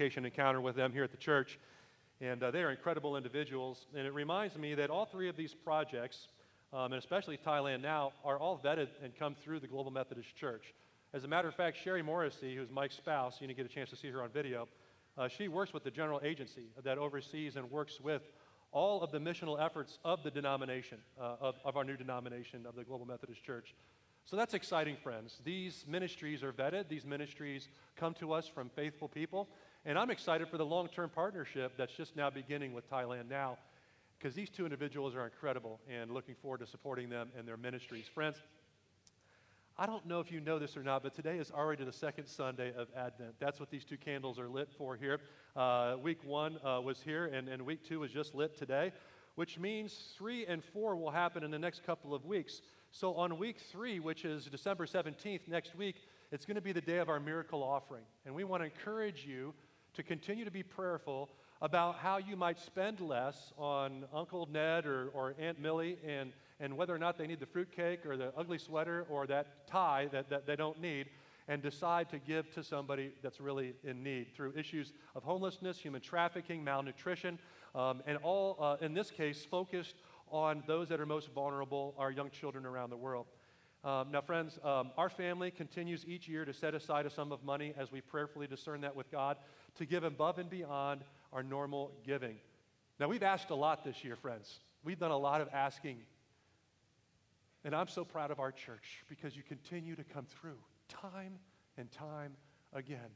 encounter with them here at the church. And uh, they are incredible individuals. And it reminds me that all three of these projects, um, and especially Thailand now, are all vetted and come through the Global Methodist Church. As a matter of fact, Sherry Morrissey, who's Mike's spouse, you didn't get a chance to see her on video, uh, she works with the general agency that oversees and works with all of the missional efforts of the denomination, uh, of, of our new denomination of the Global Methodist Church. So that's exciting, friends. These ministries are vetted, these ministries come to us from faithful people. And I'm excited for the long term partnership that's just now beginning with Thailand Now, because these two individuals are incredible and looking forward to supporting them and their ministries. Friends, I don't know if you know this or not, but today is already the second Sunday of Advent. That's what these two candles are lit for here. Uh, week one uh, was here, and, and week two was just lit today, which means three and four will happen in the next couple of weeks. So on week three, which is December 17th, next week, it's going to be the day of our miracle offering. And we want to encourage you to continue to be prayerful about how you might spend less on Uncle Ned or, or Aunt Millie and and whether or not they need the fruitcake or the ugly sweater or that tie that, that they don't need, and decide to give to somebody that's really in need through issues of homelessness, human trafficking, malnutrition, um, and all, uh, in this case, focused on those that are most vulnerable, our young children around the world. Um, now, friends, um, our family continues each year to set aside a sum of money as we prayerfully discern that with God to give above and beyond our normal giving. Now, we've asked a lot this year, friends. We've done a lot of asking and I'm so proud of our church because you continue to come through time and time again.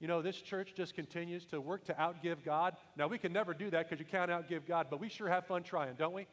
You know, this church just continues to work to outgive God. Now, we can never do that because you can't outgive God, but we sure have fun trying, don't we?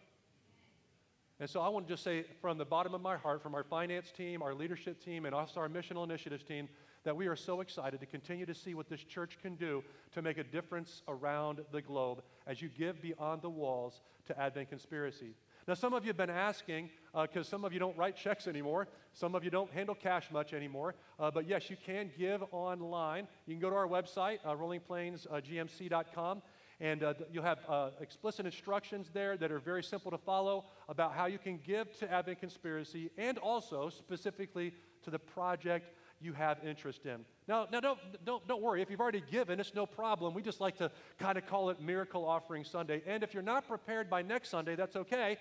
And so I want to just say from the bottom of my heart, from our finance team, our leadership team, and also our missional initiatives team, that we are so excited to continue to see what this church can do to make a difference around the globe as you give beyond the walls to Advent Conspiracy. Now, some of you have been asking, because uh, some of you don't write checks anymore, some of you don't handle cash much anymore, uh, but yes, you can give online. You can go to our website, uh, rollingplainsgmc.com, and uh, you'll have uh, explicit instructions there that are very simple to follow about how you can give to Advent Conspiracy and also specifically to the project you have interest in. Now, now don't, don't, don't worry. If you've already given, it's no problem. We just like to kind of call it Miracle Offering Sunday. And if you're not prepared by next Sunday, that's okay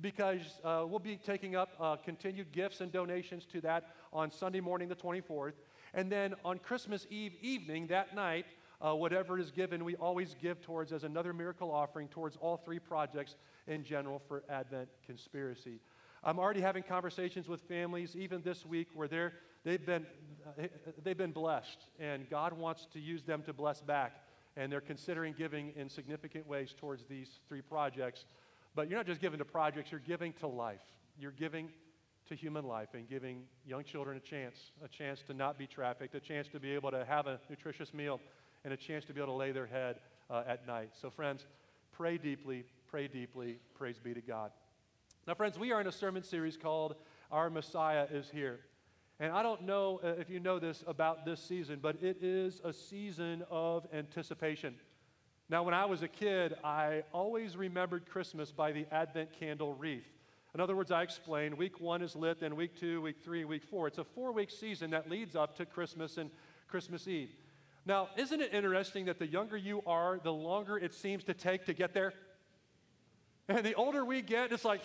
because uh, we'll be taking up uh, continued gifts and donations to that on Sunday morning, the 24th. And then on Christmas Eve evening, that night, uh, whatever is given, we always give towards as another miracle offering towards all three projects in general for Advent Conspiracy. I'm already having conversations with families, even this week, where they're, they've, been, they've been blessed, and God wants to use them to bless back. And they're considering giving in significant ways towards these three projects. But you're not just giving to projects, you're giving to life. You're giving to human life and giving young children a chance, a chance to not be trafficked, a chance to be able to have a nutritious meal, and a chance to be able to lay their head uh, at night. So, friends, pray deeply, pray deeply. Praise be to God. Now, friends, we are in a sermon series called Our Messiah is Here. And I don't know uh, if you know this about this season, but it is a season of anticipation. Now, when I was a kid, I always remembered Christmas by the Advent candle wreath. In other words, I explained week one is lit, then week two, week three, week four. It's a four week season that leads up to Christmas and Christmas Eve. Now, isn't it interesting that the younger you are, the longer it seems to take to get there? And the older we get, it's like,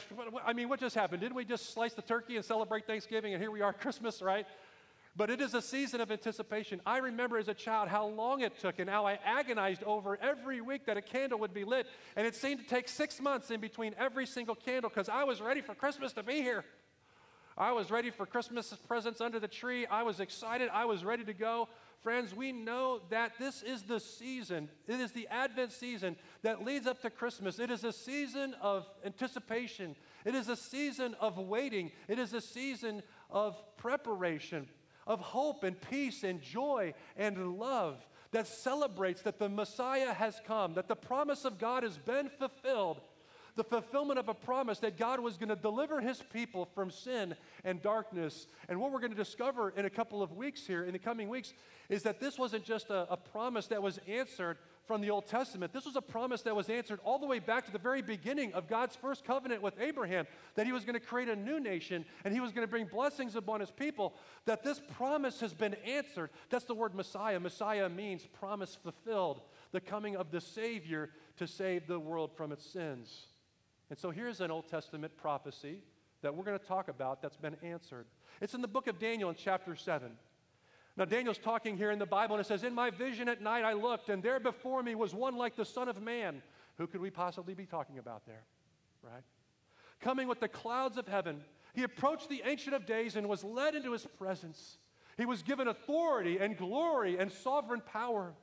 I mean, what just happened? Didn't we just slice the turkey and celebrate Thanksgiving and here we are, Christmas, right? But it is a season of anticipation. I remember as a child how long it took and how I agonized over every week that a candle would be lit. And it seemed to take six months in between every single candle because I was ready for Christmas to be here. I was ready for Christmas presents under the tree. I was excited. I was ready to go. Friends, we know that this is the season, it is the Advent season that leads up to Christmas. It is a season of anticipation, it is a season of waiting, it is a season of preparation, of hope and peace and joy and love that celebrates that the Messiah has come, that the promise of God has been fulfilled. the fulfillment of a promise that God was going to deliver his people from sin and darkness. And what we're going to discover in a couple of weeks here, in the coming weeks, is that this wasn't just a, a promise that was answered from the Old Testament. This was a promise that was answered all the way back to the very beginning of God's first covenant with Abraham that he was going to create a new nation and he was going to bring blessings upon his people. That this promise has been answered. That's the word Messiah. Messiah means promise fulfilled, the coming of the Savior to save the world from its sins. And so here's an Old Testament prophecy that we're going to talk about that's been answered. It's in the book of Daniel in chapter 7. Now, Daniel's talking here in the Bible, and it says, In my vision at night I looked, and there before me was one like the Son of Man. Who could we possibly be talking about there? Right? Coming with the clouds of heaven, he approached the Ancient of Days and was led into his presence. He was given authority and glory and sovereign power.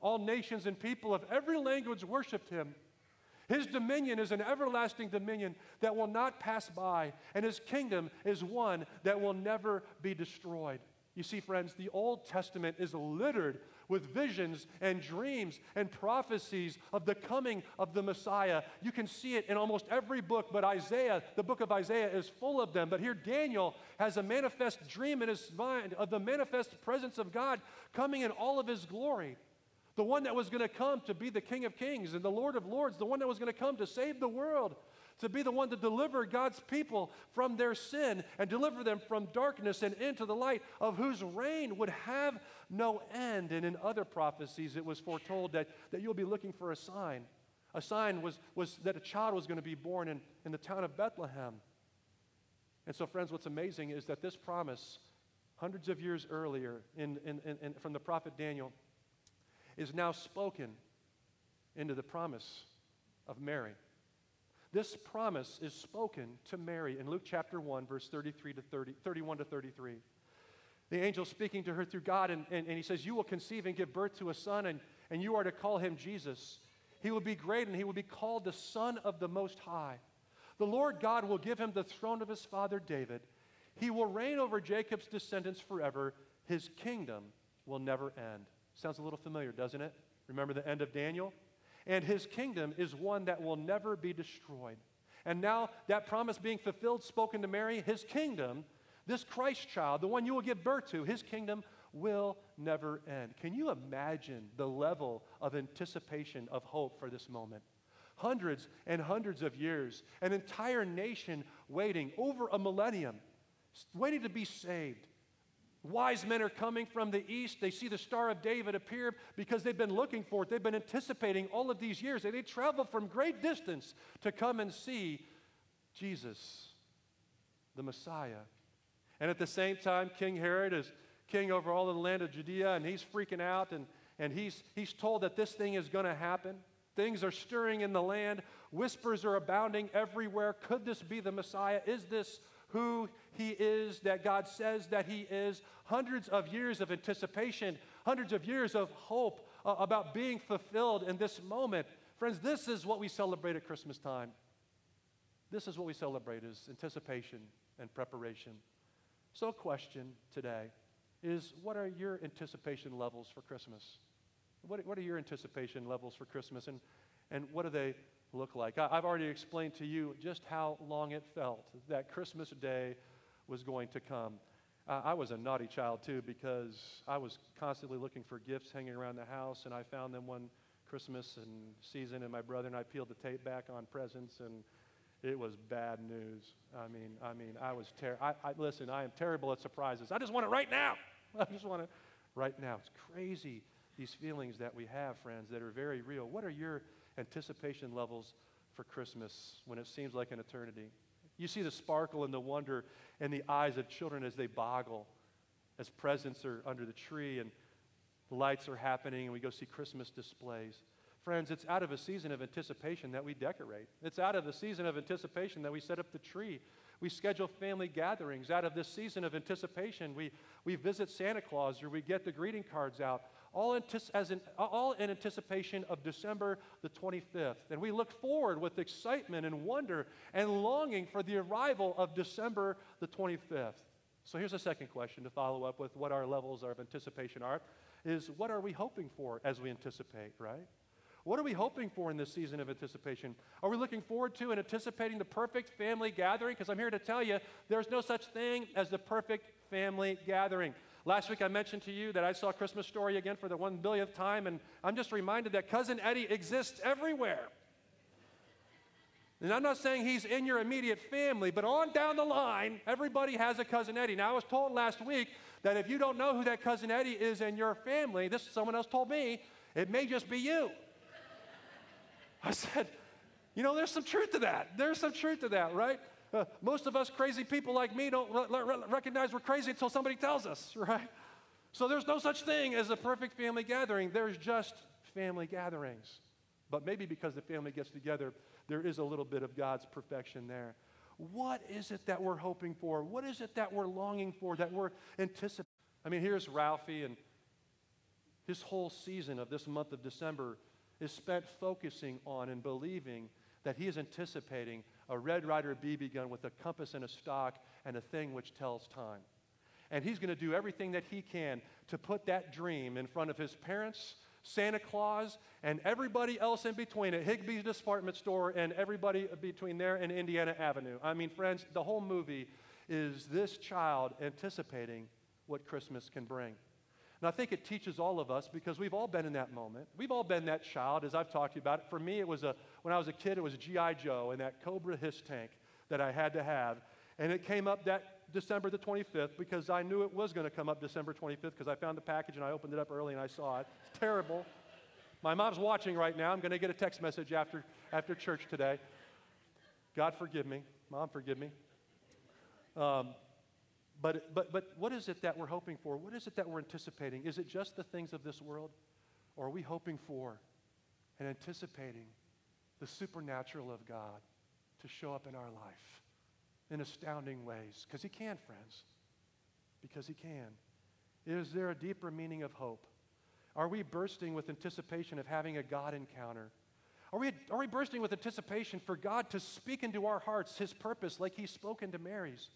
All nations and people of every language worshiped him. His dominion is an everlasting dominion that will not pass by, and his kingdom is one that will never be destroyed. You see, friends, the Old Testament is littered with visions and dreams and prophecies of the coming of the Messiah. You can see it in almost every book, but Isaiah, the book of Isaiah, is full of them. But here, Daniel has a manifest dream in his mind of the manifest presence of God coming in all of his glory. The one that was going to come to be the King of Kings and the Lord of Lords, the one that was going to come to save the world to be the one to deliver God's people from their sin and deliver them from darkness and into the light, of whose reign would have no end. And in other prophecies, it was foretold that, that you'll be looking for a sign. A sign was, was that a child was going to be born in, in the town of Bethlehem. And so, friends, what's amazing is that this promise, hundreds of years earlier in, in, in, from the prophet Daniel, is now spoken into the promise of Mary. This promise is spoken to Mary in Luke chapter 1, verse 33 to 30, 31 to 33. The angel speaking to her through God, and, and, and he says, You will conceive and give birth to a son, and, and you are to call him Jesus. He will be great, and he will be called the Son of the Most High. The Lord God will give him the throne of his father David. He will reign over Jacob's descendants forever. His kingdom will never end. Sounds a little familiar, doesn't it? Remember the end of Daniel? And his kingdom is one that will never be destroyed. And now, that promise being fulfilled, spoken to Mary, his kingdom, this Christ child, the one you will give birth to, his kingdom will never end. Can you imagine the level of anticipation of hope for this moment? Hundreds and hundreds of years, an entire nation waiting over a millennium, waiting to be saved. Wise men are coming from the east. They see the Star of David appear because they've been looking for it. They've been anticipating all of these years. They travel from great distance to come and see Jesus, the Messiah. And at the same time, King Herod is king over all of the land of Judea, and he's freaking out, and, and he's, he's told that this thing is going to happen. Things are stirring in the land. Whispers are abounding everywhere. Could this be the Messiah? Is this who he is that God says that he is, hundreds of years of anticipation, hundreds of years of hope uh, about being fulfilled in this moment. Friends, this is what we celebrate at Christmas time. This is what we celebrate is anticipation and preparation. So question today is what are your anticipation levels for Christmas? What, what are your anticipation levels for Christmas and, and what are they look like. I, have already explained to you just how long it felt that Christmas Day was going to come. Uh, I was a naughty child too because I was constantly looking for gifts hanging around the house, and I found them one Christmas and season, and my brother and I peeled the tape back on presents, and it was bad news. I mean, I mean, I was terrible. I, I, listen. I am terrible at surprises. I just want it right now. I just want it right now. It's crazy these feelings that we have, friends, that are very real. What are your anticipation levels for Christmas when it seems like an eternity. You see the sparkle and the wonder in the eyes of children as they boggle, as presents are under the tree and lights are happening and we go see Christmas displays. Friends, it's out of a season of anticipation that we decorate. It's out of the season of anticipation that we set up the tree. We schedule family gatherings. Out of this season of anticipation, we, we visit Santa Claus or we get the greeting cards out all, as in, all in anticipation of December the 25th. And we look forward with excitement and wonder and longing for the arrival of December the 25th. So here's a second question to follow up with what our levels are of anticipation are is what are we hoping for as we anticipate, right? What are we hoping for in this season of anticipation? Are we looking forward to and anticipating the perfect family gathering? Because I'm here to tell you there's no such thing as the perfect family gathering. Last week I mentioned to you that I saw Christmas Story again for the one billionth time, and I'm just reminded that Cousin Eddie exists everywhere. And I'm not saying he's in your immediate family, but on down the line, everybody has a cousin Eddie. Now, I was told last week that if you don't know who that cousin Eddie is in your family, this someone else told me, it may just be you. I said, you know, there's some truth to that. There's some truth to that, right? Uh, most of us crazy people like me don't re- re- recognize we're crazy until somebody tells us, right? So there's no such thing as a perfect family gathering. There's just family gatherings. But maybe because the family gets together, there is a little bit of God's perfection there. What is it that we're hoping for? What is it that we're longing for, that we're anticipating? I mean, here's Ralphie, and his whole season of this month of December is spent focusing on and believing that he is anticipating a Red Ryder BB gun with a compass and a stock and a thing which tells time. And he's going to do everything that he can to put that dream in front of his parents Santa Claus, and everybody else in between at Higbee's department store and everybody between there and Indiana Avenue. I mean, friends, the whole movie is this child anticipating what Christmas can bring. And I think it teaches all of us because we've all been in that moment. We've all been that child, as I've talked to you about it. For me, it was a, when I was a kid, it was a G.I. Joe and that Cobra HISS tank that I had to have. And it came up that December the 25th because I knew it was going to come up December 25th because I found the package and I opened it up early and I saw it. It's terrible. My mom's watching right now. I'm going to get a text message after, after church today. God forgive me. Mom, forgive me. Um, but, but, but what is it that we're hoping for? What is it that we're anticipating? Is it just the things of this world? Or are we hoping for and anticipating the supernatural of God to show up in our life? in astounding ways. Because He can, friends. Because He can. Is there a deeper meaning of hope? Are we bursting with anticipation of having a God encounter? Are we, are we bursting with anticipation for God to speak into our hearts His purpose like He spoke into Mary's?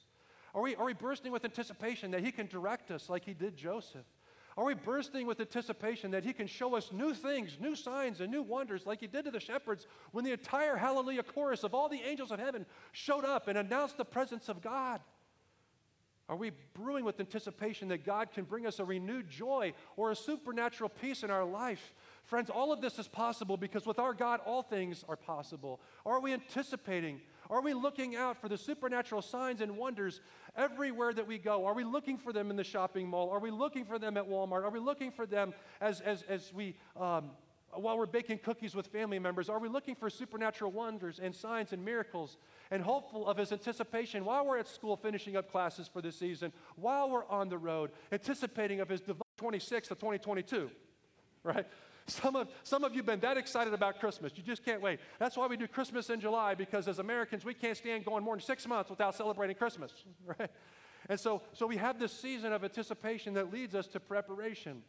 Are we, are we bursting with anticipation that He can direct us like He did Joseph? Are we bursting with anticipation that He can show us new things, new signs, and new wonders like He did to the shepherds when the entire Hallelujah chorus of all the angels of heaven showed up and announced the presence of God? Are we brewing with anticipation that God can bring us a renewed joy or a supernatural peace in our life? Friends, all of this is possible because with our God, all things are possible. Are we anticipating are we looking out for the supernatural signs and wonders everywhere that we go? Are we looking for them in the shopping mall? Are we looking for them at Walmart? Are we looking for them as, as, as we, um, while we're baking cookies with family members? Are we looking for supernatural wonders and signs and miracles and hopeful of his anticipation while we're at school finishing up classes for this season, while we're on the road, anticipating of his 26th of 2022, right? Some of, some of you have been that excited about Christmas. You just can't wait. That's why we do Christmas in July, because as Americans, we can't stand going more than six months without celebrating Christmas, right? And so, so we have this season of anticipation that leads us to preparation.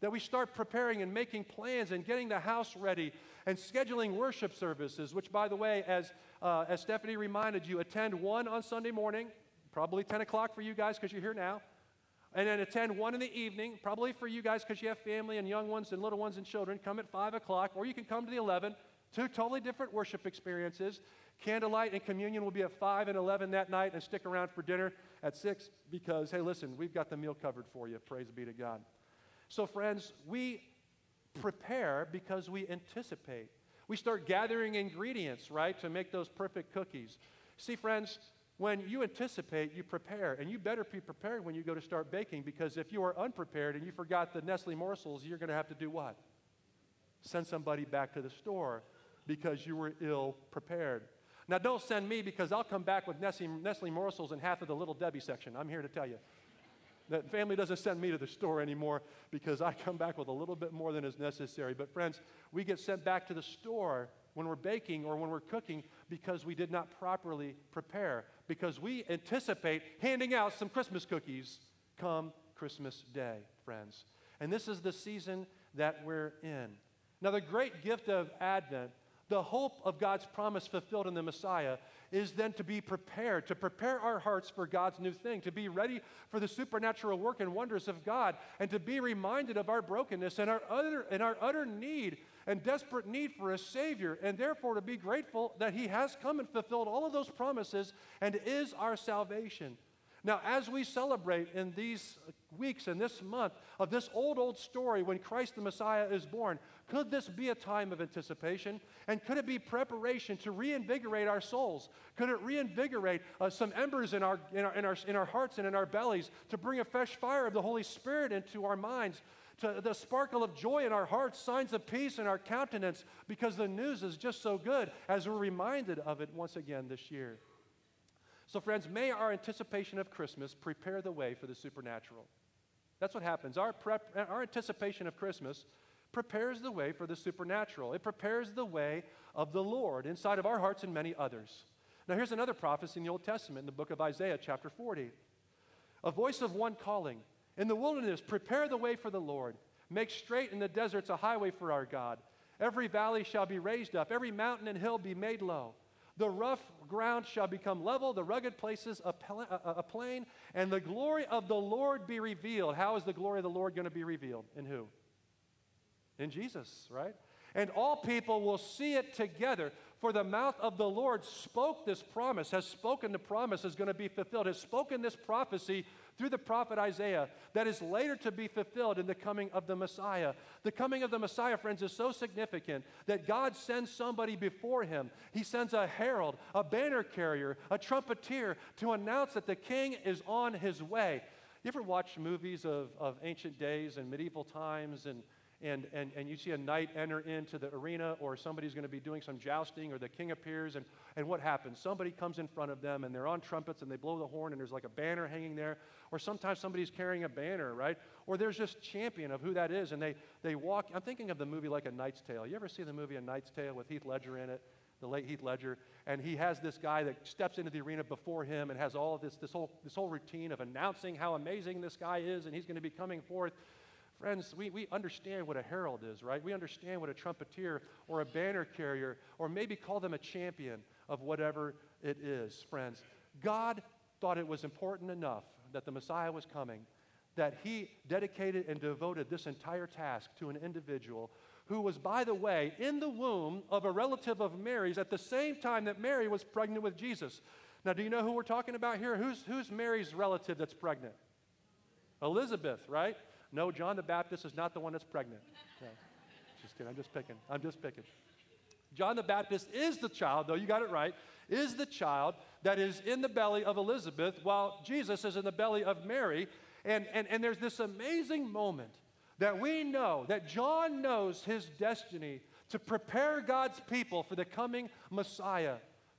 That we start preparing and making plans and getting the house ready and scheduling worship services, which, by the way, as, uh, as Stephanie reminded you, attend one on Sunday morning, probably 10 o'clock for you guys because you're here now and then attend one in the evening, probably for you guys because you have family and young ones and little ones and children. Come at 5 o'clock, or you can come to the 11. Two totally different worship experiences. Candlelight and communion will be at 5 and 11 that night, and stick around for dinner at 6 because, hey, listen, we've got the meal covered for you. Praise be to God. So, friends, we prepare because we anticipate. We start gathering ingredients, right, to make those perfect cookies. See, friends, when you anticipate, you prepare. And you better be prepared when you go to start baking because if you are unprepared and you forgot the Nestle morsels, you're going to have to do what? Send somebody back to the store because you were ill prepared. Now, don't send me because I'll come back with Nestle, Nestle morsels and half of the Little Debbie section. I'm here to tell you. That family doesn't send me to the store anymore because I come back with a little bit more than is necessary. But, friends, we get sent back to the store when we're baking or when we're cooking because we did not properly prepare because we anticipate handing out some Christmas cookies come Christmas Day, friends. And this is the season that we're in. Now, the great gift of Advent the hope of God's promise fulfilled in the Messiah is then to be prepared, to prepare our hearts for God's new thing, to be ready for the supernatural work and wonders of God, and to be reminded of our brokenness and our utter, and our utter need and desperate need for a Savior, and therefore to be grateful that He has come and fulfilled all of those promises and is our salvation. Now, as we celebrate in these weeks and this month of this old, old story when Christ the Messiah is born, could this be a time of anticipation? And could it be preparation to reinvigorate our souls? Could it reinvigorate uh, some embers in our, in, our, in, our, in our hearts and in our bellies to bring a fresh fire of the Holy Spirit into our minds? To the sparkle of joy in our hearts, signs of peace in our countenance, because the news is just so good as we're reminded of it once again this year. So, friends, may our anticipation of Christmas prepare the way for the supernatural. That's what happens. Our, prep, our anticipation of Christmas prepares the way for the supernatural, it prepares the way of the Lord inside of our hearts and many others. Now, here's another prophecy in the Old Testament in the book of Isaiah, chapter 40. A voice of one calling, In the wilderness, prepare the way for the Lord. Make straight in the deserts a highway for our God. Every valley shall be raised up, every mountain and hill be made low. The rough ground shall become level, the rugged places a, a plain, and the glory of the Lord be revealed. How is the glory of the Lord going to be revealed? In who? In Jesus, right? And all people will see it together. For the mouth of the Lord spoke this promise, has spoken the promise is going to be fulfilled, has spoken this prophecy through the prophet Isaiah that is later to be fulfilled in the coming of the Messiah. The coming of the Messiah, friends, is so significant that God sends somebody before him. He sends a herald, a banner carrier, a trumpeter to announce that the king is on his way. You ever watch movies of, of ancient days and medieval times and and, and, and you see a knight enter into the arena, or somebody's going to be doing some jousting, or the king appears, and, and what happens? Somebody comes in front of them, and they're on trumpets, and they blow the horn, and there's like a banner hanging there, or sometimes somebody's carrying a banner, right? Or there's just champion of who that is, and they, they walk. I'm thinking of the movie like A Knight's Tale. You ever see the movie A Knight's Tale with Heath Ledger in it? The late Heath Ledger, and he has this guy that steps into the arena before him and has all of this, this, whole, this whole routine of announcing how amazing this guy is, and he's going to be coming forth. Friends, we, we understand what a herald is, right? We understand what a trumpeter or a banner carrier, or maybe call them a champion of whatever it is, friends. God thought it was important enough that the Messiah was coming that he dedicated and devoted this entire task to an individual who was, by the way, in the womb of a relative of Mary's at the same time that Mary was pregnant with Jesus. Now, do you know who we're talking about here? Who's, who's Mary's relative that's pregnant? Elizabeth, right? No, John the Baptist is not the one that's pregnant. No, just kidding. I'm just picking. I'm just picking. John the Baptist is the child, though you got it right, is the child that is in the belly of Elizabeth while Jesus is in the belly of Mary. And, and, and there's this amazing moment that we know that John knows his destiny to prepare God's people for the coming Messiah,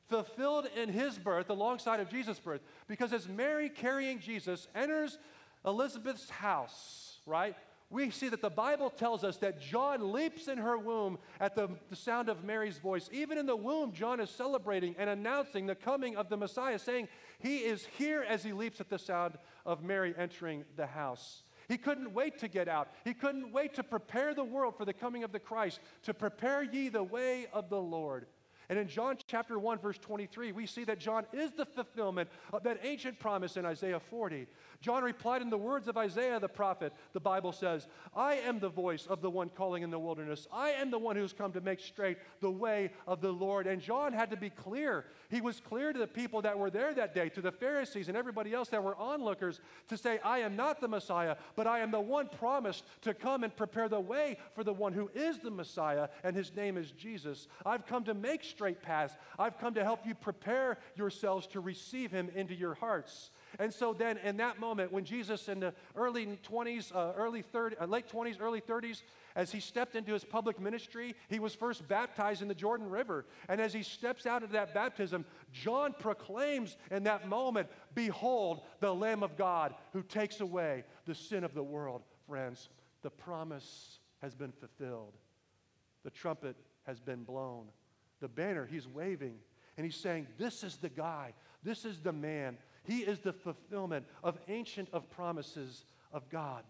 fulfilled in his birth alongside of Jesus' birth. Because as Mary carrying Jesus enters Elizabeth's house, right? We see that the Bible tells us that John leaps in her womb at the, the sound of Mary's voice. Even in the womb, John is celebrating and announcing the coming of the Messiah, saying he is here as he leaps at the sound of Mary entering the house. He couldn't wait to get out. He couldn't wait to prepare the world for the coming of the Christ, to prepare ye the way of the Lord. And in John chapter 1, verse 23, we see that John is the fulfillment of that ancient promise in Isaiah 40. John replied in the words of Isaiah the prophet, the Bible says, I am the voice of the one calling in the wilderness. I am the one who's come to make straight the way of the Lord. And John had to be clear. He was clear to the people that were there that day, to the Pharisees and everybody else that were onlookers, to say, I am not the Messiah, but I am the one promised to come and prepare the way for the one who is the Messiah, and his name is Jesus. I've come to make straight paths. I've come to help you prepare yourselves to receive him into your hearts. And so then, in that moment, when Jesus in the early 20s, uh, early 30, uh, late 20s, early 30s, as he stepped into his public ministry, he was first baptized in the Jordan River. And as he steps out of that baptism, John proclaims in that moment, Behold, the Lamb of God who takes away the sin of the world. Friends, the promise has been fulfilled. The trumpet has been blown. The banner he's waving, and he's saying, This is the guy, this is the man he is the fulfillment of ancient of promises of God.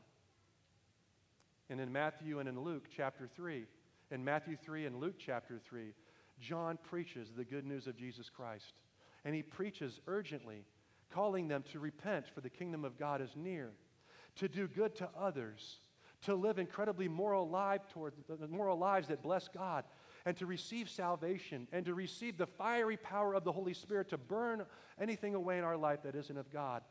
And in Matthew and in Luke chapter 3, in Matthew 3 and Luke chapter 3, John preaches the good news of Jesus Christ. And he preaches urgently, calling them to repent, for the kingdom of God is near, to do good to others, to live incredibly moral, life toward, moral lives that bless God, and to receive salvation, and to receive the fiery power of the Holy Spirit to burn anything away in our life that isn't of God.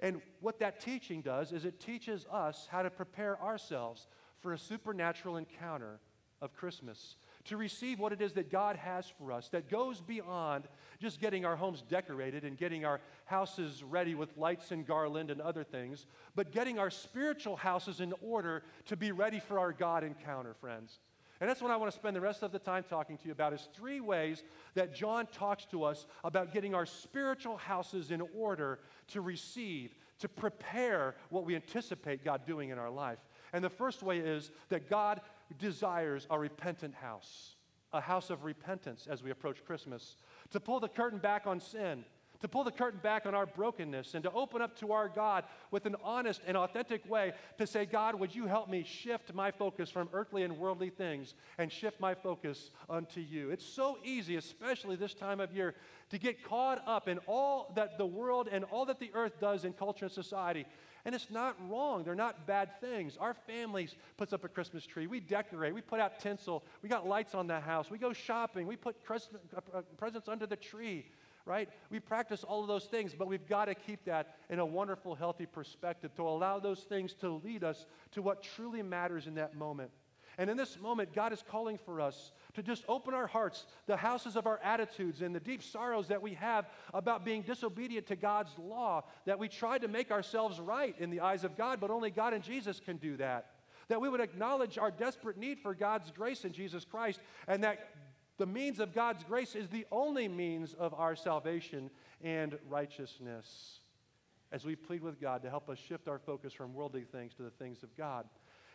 And what that teaching does is it teaches us how to prepare ourselves for a supernatural encounter of Christmas, to receive what it is that God has for us that goes beyond just getting our homes decorated and getting our houses ready with lights and garland and other things, but getting our spiritual houses in order to be ready for our God encounter, friends. And that's what I want to spend the rest of the time talking to you about is three ways that John talks to us about getting our spiritual houses in order to receive, to prepare what we anticipate God doing in our life. And the first way is that God desires a repentant house, a house of repentance as we approach Christmas, to pull the curtain back on sin, to pull the curtain back on our brokenness, and to open up to our God with an honest and authentic way to say, God, would you help me shift my focus from earthly and worldly things and shift my focus unto you? It's so easy, especially this time of year, to get caught up in all that the world and all that the earth does in culture and society. And it's not wrong. They're not bad things. Our families puts up a Christmas tree. We decorate. We put out tinsel. We got lights on the house. We go shopping. We put uh, presents under the tree, right? We practice all of those things, but we've got to keep that in a wonderful, healthy perspective to allow those things to lead us to what truly matters in that moment. And in this moment, God is calling for us to just open our hearts, the houses of our attitudes, and the deep sorrows that we have about being disobedient to God's law, that we try to make ourselves right in the eyes of God, but only God and Jesus can do that. That we would acknowledge our desperate need for God's grace in Jesus Christ, and that the means of God's grace is the only means of our salvation and righteousness. As we plead with God to help us shift our focus from worldly things to the things of God.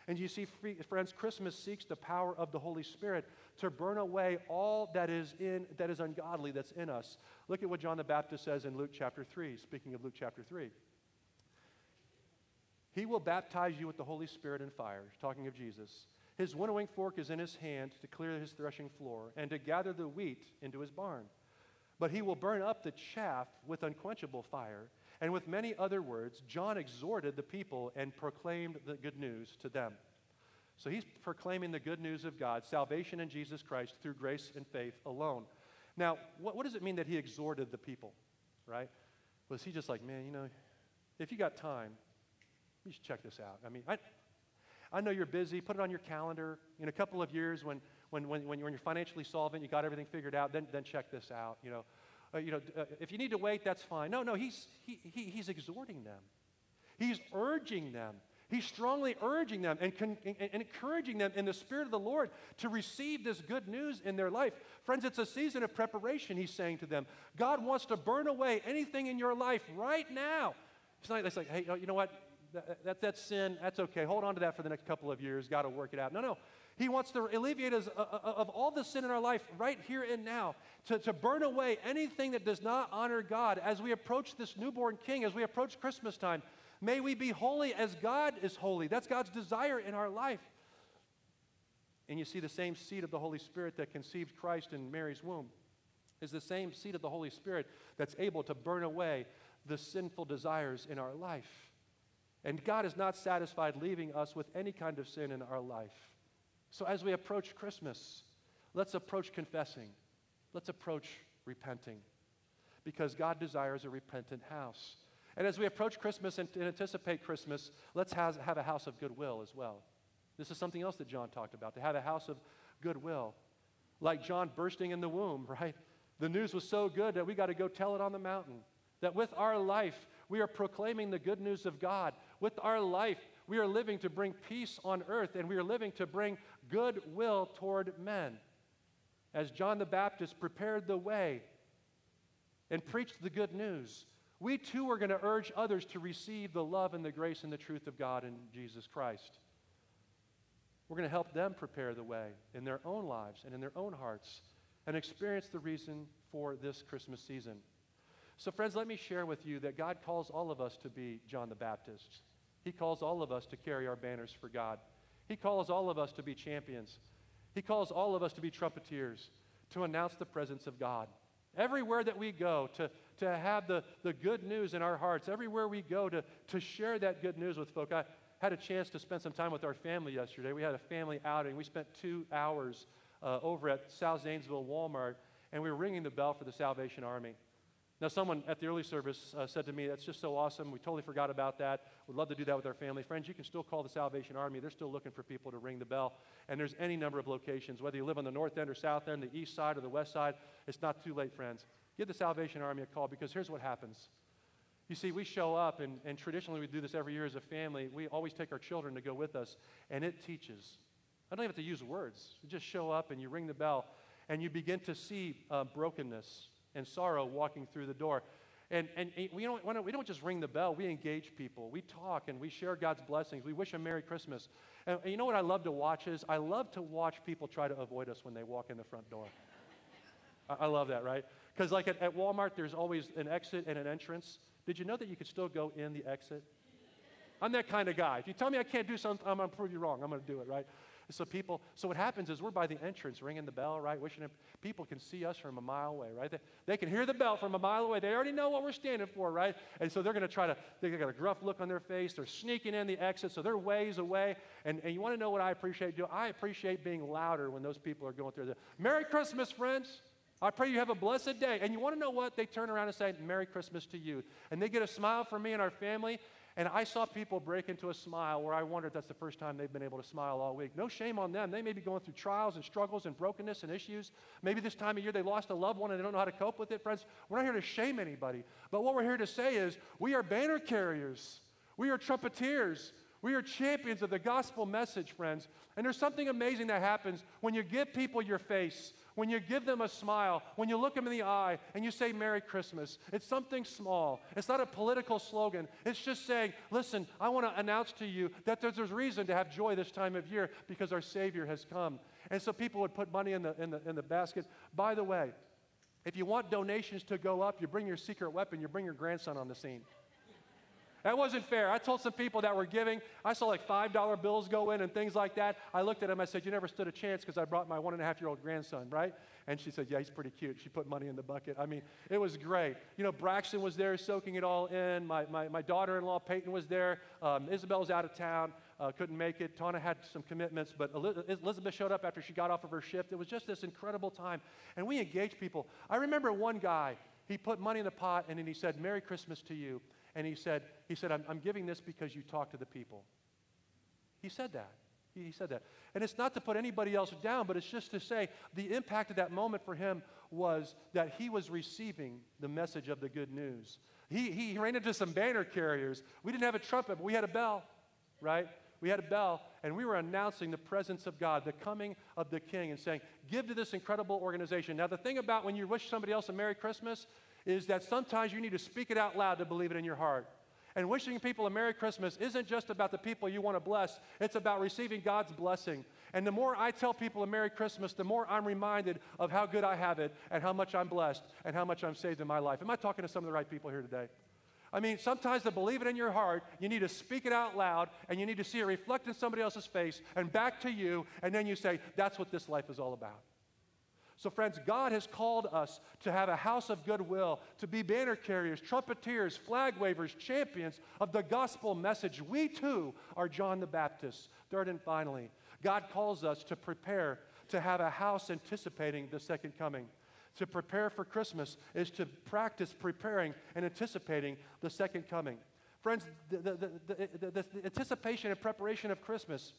And you see, friends, Christmas seeks the power of the Holy Spirit to burn away all that is in that is ungodly that's in us. Look at what John the Baptist says in Luke chapter 3, speaking of Luke chapter 3. He will baptize you with the Holy Spirit and fire, talking of Jesus. His winnowing fork is in his hand to clear his threshing floor and to gather the wheat into his barn. But he will burn up the chaff with unquenchable fire. And with many other words, John exhorted the people and proclaimed the good news to them. So he's proclaiming the good news of God, salvation in Jesus Christ through grace and faith alone. Now, what, what does it mean that he exhorted the people, right? Was he just like, man, you know, if you got time, you should check this out. I mean, I, I know you're busy. Put it on your calendar. In a couple of years, when, when, when, when you're financially solvent, you got everything figured out, then, then check this out. You know, uh, you know, uh, if you need to wait, that's fine. No, no, he's, he, he, he's exhorting them. He's urging them. He's strongly urging them and, con- and, encouraging them in the Spirit of the Lord to receive this good news in their life. Friends, it's a season of preparation, he's saying to them. God wants to burn away anything in your life right now. It's not it's like, hey, you know what? That, that, sin. That's okay. Hold on to that for the next couple of years. Got to work it out. No, no. He wants to alleviate us uh, uh, of all the sin in our life right here and now, to, to burn away anything that does not honor God as we approach this newborn king, as we approach Christmas time. May we be holy as God is holy. That's God's desire in our life. And you see, the same seed of the Holy Spirit that conceived Christ in Mary's womb is the same seed of the Holy Spirit that's able to burn away the sinful desires in our life. And God is not satisfied leaving us with any kind of sin in our life. So as we approach Christmas, let's approach confessing. Let's approach repenting. Because God desires a repentant house. And as we approach Christmas and anticipate Christmas, let's have, have a house of goodwill as well. This is something else that John talked about to have a house of goodwill. Like John bursting in the womb, right? The news was so good that we got to go tell it on the mountain. That with our life, we are proclaiming the good news of God. With our life, we are living to bring peace on earth and we are living to bring goodwill toward men. As John the Baptist prepared the way and preached the good news, we too are going to urge others to receive the love and the grace and the truth of God in Jesus Christ. We're going to help them prepare the way in their own lives and in their own hearts and experience the reason for this Christmas season. So, friends, let me share with you that God calls all of us to be John the Baptist. He calls all of us to carry our banners for God. He calls all of us to be champions. He calls all of us to be trumpeters, to announce the presence of God. Everywhere that we go, to, to have the, the good news in our hearts, everywhere we go to, to share that good news with folk. I had a chance to spend some time with our family yesterday. We had a family outing. We spent two hours uh, over at South Zanesville Walmart, and we were ringing the bell for the Salvation Army. Now, someone at the early service uh, said to me, That's just so awesome. We totally forgot about that. We'd love to do that with our family. Friends, you can still call the Salvation Army. They're still looking for people to ring the bell. And there's any number of locations, whether you live on the north end or south end, the east side or the west side. It's not too late, friends. Give the Salvation Army a call because here's what happens. You see, we show up, and, and traditionally we do this every year as a family. We always take our children to go with us, and it teaches. I don't even have to use words. You just show up and you ring the bell, and you begin to see uh, brokenness and sorrow walking through the door. And, and, we, don't, we don't just ring the bell, we engage people. We talk and we share God's blessings. We wish them Merry Christmas. And, and you know what I love to watch is I love to watch people try to avoid us when they walk in the front door. I, I love that, right? Because, like at, at Walmart, there's always an exit and an entrance. Did you know that you could still go in the exit? I'm that kind of guy. If you tell me I can't do something, I'm going to prove you wrong. I'm going to do it, right? So people, so what happens is we're by the entrance ringing the bell, right? Wishing it, people can see us from a mile away, right? They, they can hear the bell from a mile away. They already know what we're standing for, right? And so they're going to try to, they got a gruff look on their face. They're sneaking in the exit, so they're ways away. And, and you want to know what I appreciate doing? I appreciate being louder when those people are going through the Merry Christmas, friends. I pray you have a blessed day. And you want to know what? They turn around and say, Merry Christmas to you. And they get a smile from me and our family. And I saw people break into a smile where I wonder if that's the first time they've been able to smile all week. No shame on them. They may be going through trials and struggles and brokenness and issues. Maybe this time of year they lost a loved one and they don't know how to cope with it. Friends, we're not here to shame anybody. But what we're here to say is we are banner carriers, we are trumpeters. We are champions of the gospel message, friends. And there's something amazing that happens when you give people your face, when you give them a smile, when you look them in the eye and you say Merry Christmas, it's something small. It's not a political slogan. It's just saying, listen, I want to announce to you that there's, there's reason to have joy this time of year because our Savior has come. And so people would put money in the, in the, in the basket. By the way, if you want donations to go up, you bring your secret weapon, you bring your grandson on the scene. That wasn't fair. I told some people that were giving, I saw like $5 bills go in and things like that. I looked at them, I said, You never stood a chance because I brought my one and a half year old grandson, right? And she said, Yeah, he's pretty cute. She put money in the bucket. I mean, it was great. You know, Braxton was there soaking it all in. My, my, my daughter in law, Peyton, was there. Um, Isabel's out of town, uh, couldn't make it. Tana had some commitments, but Elizabeth showed up after she got off of her shift. It was just this incredible time. And we engaged people. I remember one guy, he put money in the pot and then he said, Merry Christmas to you. And he said, he said I'm, I'm giving this because you talk to the people. He said that. He, he said that. And it's not to put anybody else down, but it's just to say the impact of that moment for him was that he was receiving the message of the good news. He, he ran into some banner carriers. We didn't have a trumpet, but we had a bell, right? We had a bell, and we were announcing the presence of God, the coming of the King, and saying, Give to this incredible organization. Now, the thing about when you wish somebody else a Merry Christmas is that sometimes you need to speak it out loud to believe it in your heart. And wishing people a Merry Christmas isn't just about the people you want to bless, it's about receiving God's blessing. And the more I tell people a Merry Christmas, the more I'm reminded of how good I have it and how much I'm blessed and how much I'm saved in my life. Am I talking to some of the right people here today? I mean, sometimes to believe it in your heart, you need to speak it out loud and you need to see it reflect in somebody else's face and back to you, and then you say, That's what this life is all about. So, friends, God has called us to have a house of goodwill, to be banner carriers, trumpeters, flag wavers, champions of the gospel message. We too are John the Baptist. Third and finally, God calls us to prepare to have a house anticipating the second coming. To prepare for Christmas is to practice preparing and anticipating the second coming. Friends, the, the, the, the, anticipation and preparation of Christmas,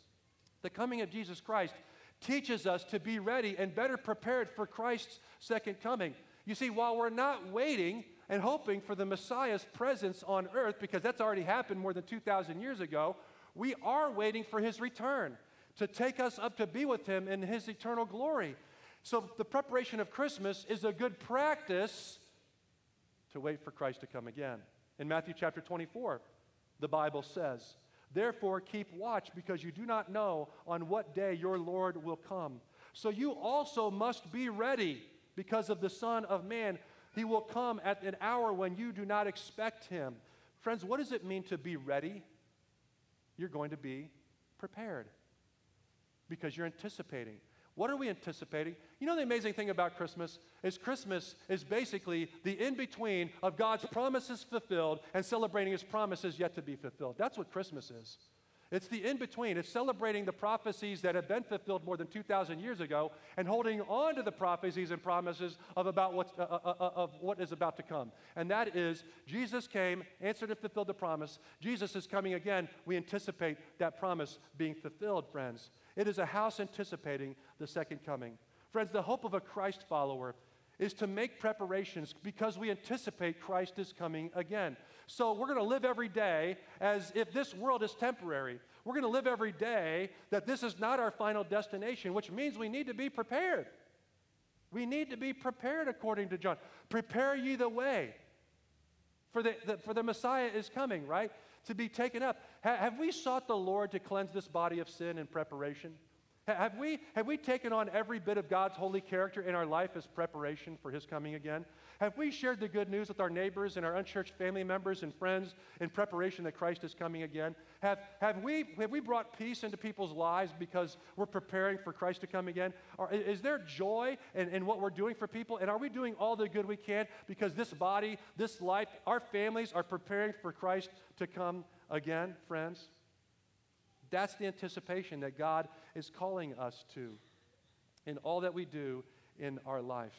the coming of Jesus Christ, teaches us to be ready and better prepared for Christ's second coming. You see, while we're not waiting and hoping for the Messiah's presence on earth, because that's already happened more than 2,000 years ago, we are waiting for his return to take us up to be with him in his eternal glory. So, the preparation of Christmas is a good practice to wait for Christ to come again. In Matthew chapter 24, the Bible says, Therefore, keep watch because you do not know on what day your Lord will come. So you also must be ready because of the Son of Man. He will come at an hour when you do not expect him. Friends, what does it mean to be ready? You're going to be prepared because you're anticipating. What are we anticipating? You know, the amazing thing about Christmas is Christmas is basically the in between of God's promises fulfilled and celebrating his promises yet to be fulfilled. That's what Christmas is. It's the in between. It's celebrating the prophecies that have been fulfilled more than 2,000 years ago and holding on to the prophecies and promises of, about what's, uh, uh, uh, of what is about to come. And that is Jesus came, answered and fulfilled the promise. Jesus is coming again. We anticipate that promise being fulfilled, friends. It is a house anticipating the second coming. Friends, the hope of a Christ follower is to make preparations because we anticipate Christ is coming again. So we're going to live every day as if this world is temporary. We're going to live every day that this is not our final destination, which means we need to be prepared. We need to be prepared according to John. Prepare ye the way. For the, the for the Messiah is coming, right? To be taken up. Ha, have we sought the Lord to cleanse this body of sin in preparation? Have we, have we taken on every bit of God's holy character in our life as preparation for His coming again? Have we shared the good news with our neighbors and our unchurched family members and friends in preparation that Christ is coming again? Have, have, we, have we brought peace into people's lives because we're preparing for Christ to come again? Or is there joy in, in what we're doing for people? And are we doing all the good we can because this body, this life, our families are preparing for Christ to come again, friends? That's the anticipation that God is calling us to in all that we do in our life.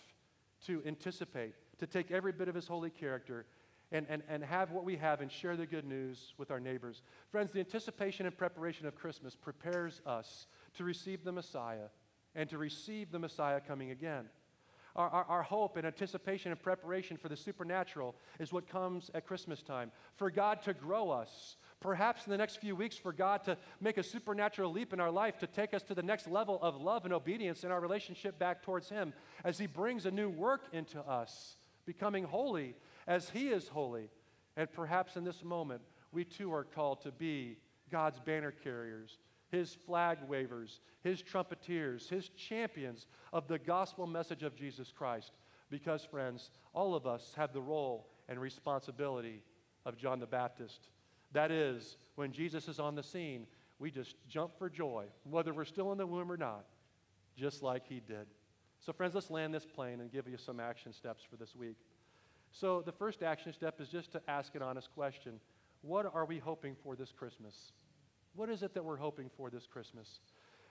To anticipate, to take every bit of His holy character and, and, and have what we have and share the good news with our neighbors. Friends, the anticipation and preparation of Christmas prepares us to receive the Messiah and to receive the Messiah coming again. Our, our, our, hope and anticipation and preparation for the supernatural is what comes at Christmas time. For God to grow us, perhaps in the next few weeks, for God to make a supernatural leap in our life to take us to the next level of love and obedience in our relationship back towards Him as He brings a new work into us, becoming holy as He is holy. And perhaps in this moment, we too are called to be God's banner carriers, His flag wavers, His trumpeteers, His champions of the gospel message of Jesus Christ. Because, friends, all of us have the role and responsibility of John the Baptist that is, when Jesus is on the scene, we just jump for joy, whether we're still in the womb or not, just like he did. So, friends, let's land this plane and give you some action steps for this week. So, the first action step is just to ask an honest question What are we hoping for this Christmas? What is it that we're hoping for this Christmas?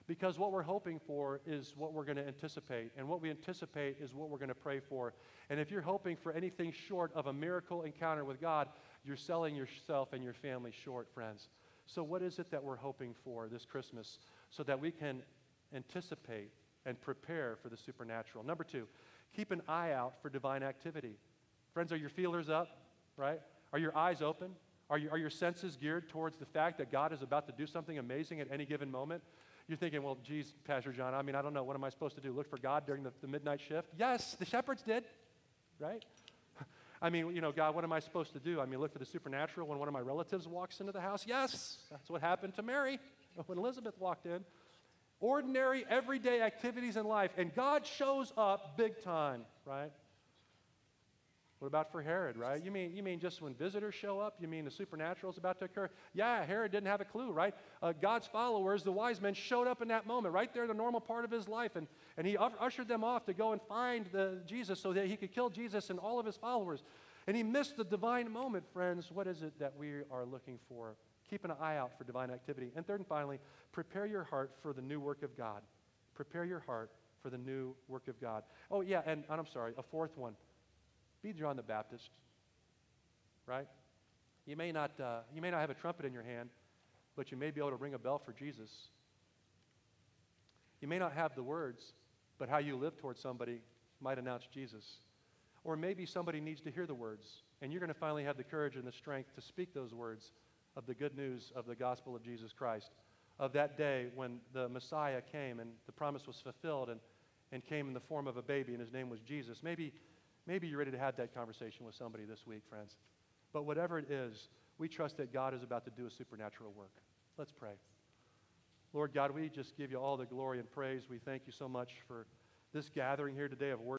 Because what we're hoping for is what we're going to anticipate. And what we anticipate is what we're going to pray for. And if you're hoping for anything short of a miracle encounter with God, you're selling yourself and your family short, friends. So, what is it that we're hoping for this Christmas so that we can anticipate and prepare for the supernatural? Number two, keep an eye out for divine activity. Friends, are your feelers up, right? Are your eyes open? Are, you, are your senses geared towards the fact that God is about to do something amazing at any given moment? You're thinking, well, geez, Pastor John, I mean, I don't know. What am I supposed to do? Look for God during the, the midnight shift? Yes, the shepherds did, right? I mean, you know, God, what am I supposed to do? I mean, look for the supernatural when one of my relatives walks into the house? Yes, that's what happened to Mary when Elizabeth walked in. Ordinary, everyday activities in life, and God shows up big time, right? What about for Herod, right? You mean, you mean just when visitors show up? You mean the supernatural is about to occur? Yeah, Herod didn't have a clue, right? Uh, God's followers, the wise men, showed up in that moment, right there in the normal part of his life, and, and he ushered them off to go and find the, Jesus so that he could kill Jesus and all of his followers. And he missed the divine moment, friends. What is it that we are looking for? Keep an eye out for divine activity. And third and finally, prepare your heart for the new work of God. Prepare your heart for the new work of God. Oh, yeah, and, and I'm sorry, a fourth one be John the Baptist, right? You may, not, uh, you may not have a trumpet in your hand, but you may be able to ring a bell for Jesus. You may not have the words, but how you live towards somebody might announce Jesus. Or maybe somebody needs to hear the words, and you're going to finally have the courage and the strength to speak those words of the good news of the gospel of Jesus Christ, of that day when the Messiah came and the promise was fulfilled and, and came in the form of a baby, and his name was Jesus. Maybe Maybe you're ready to have that conversation with somebody this week, friends. But whatever it is, we trust that God is about to do a supernatural work. Let's pray. Lord God, we just give you all the glory and praise. We thank you so much for this gathering here today of worship.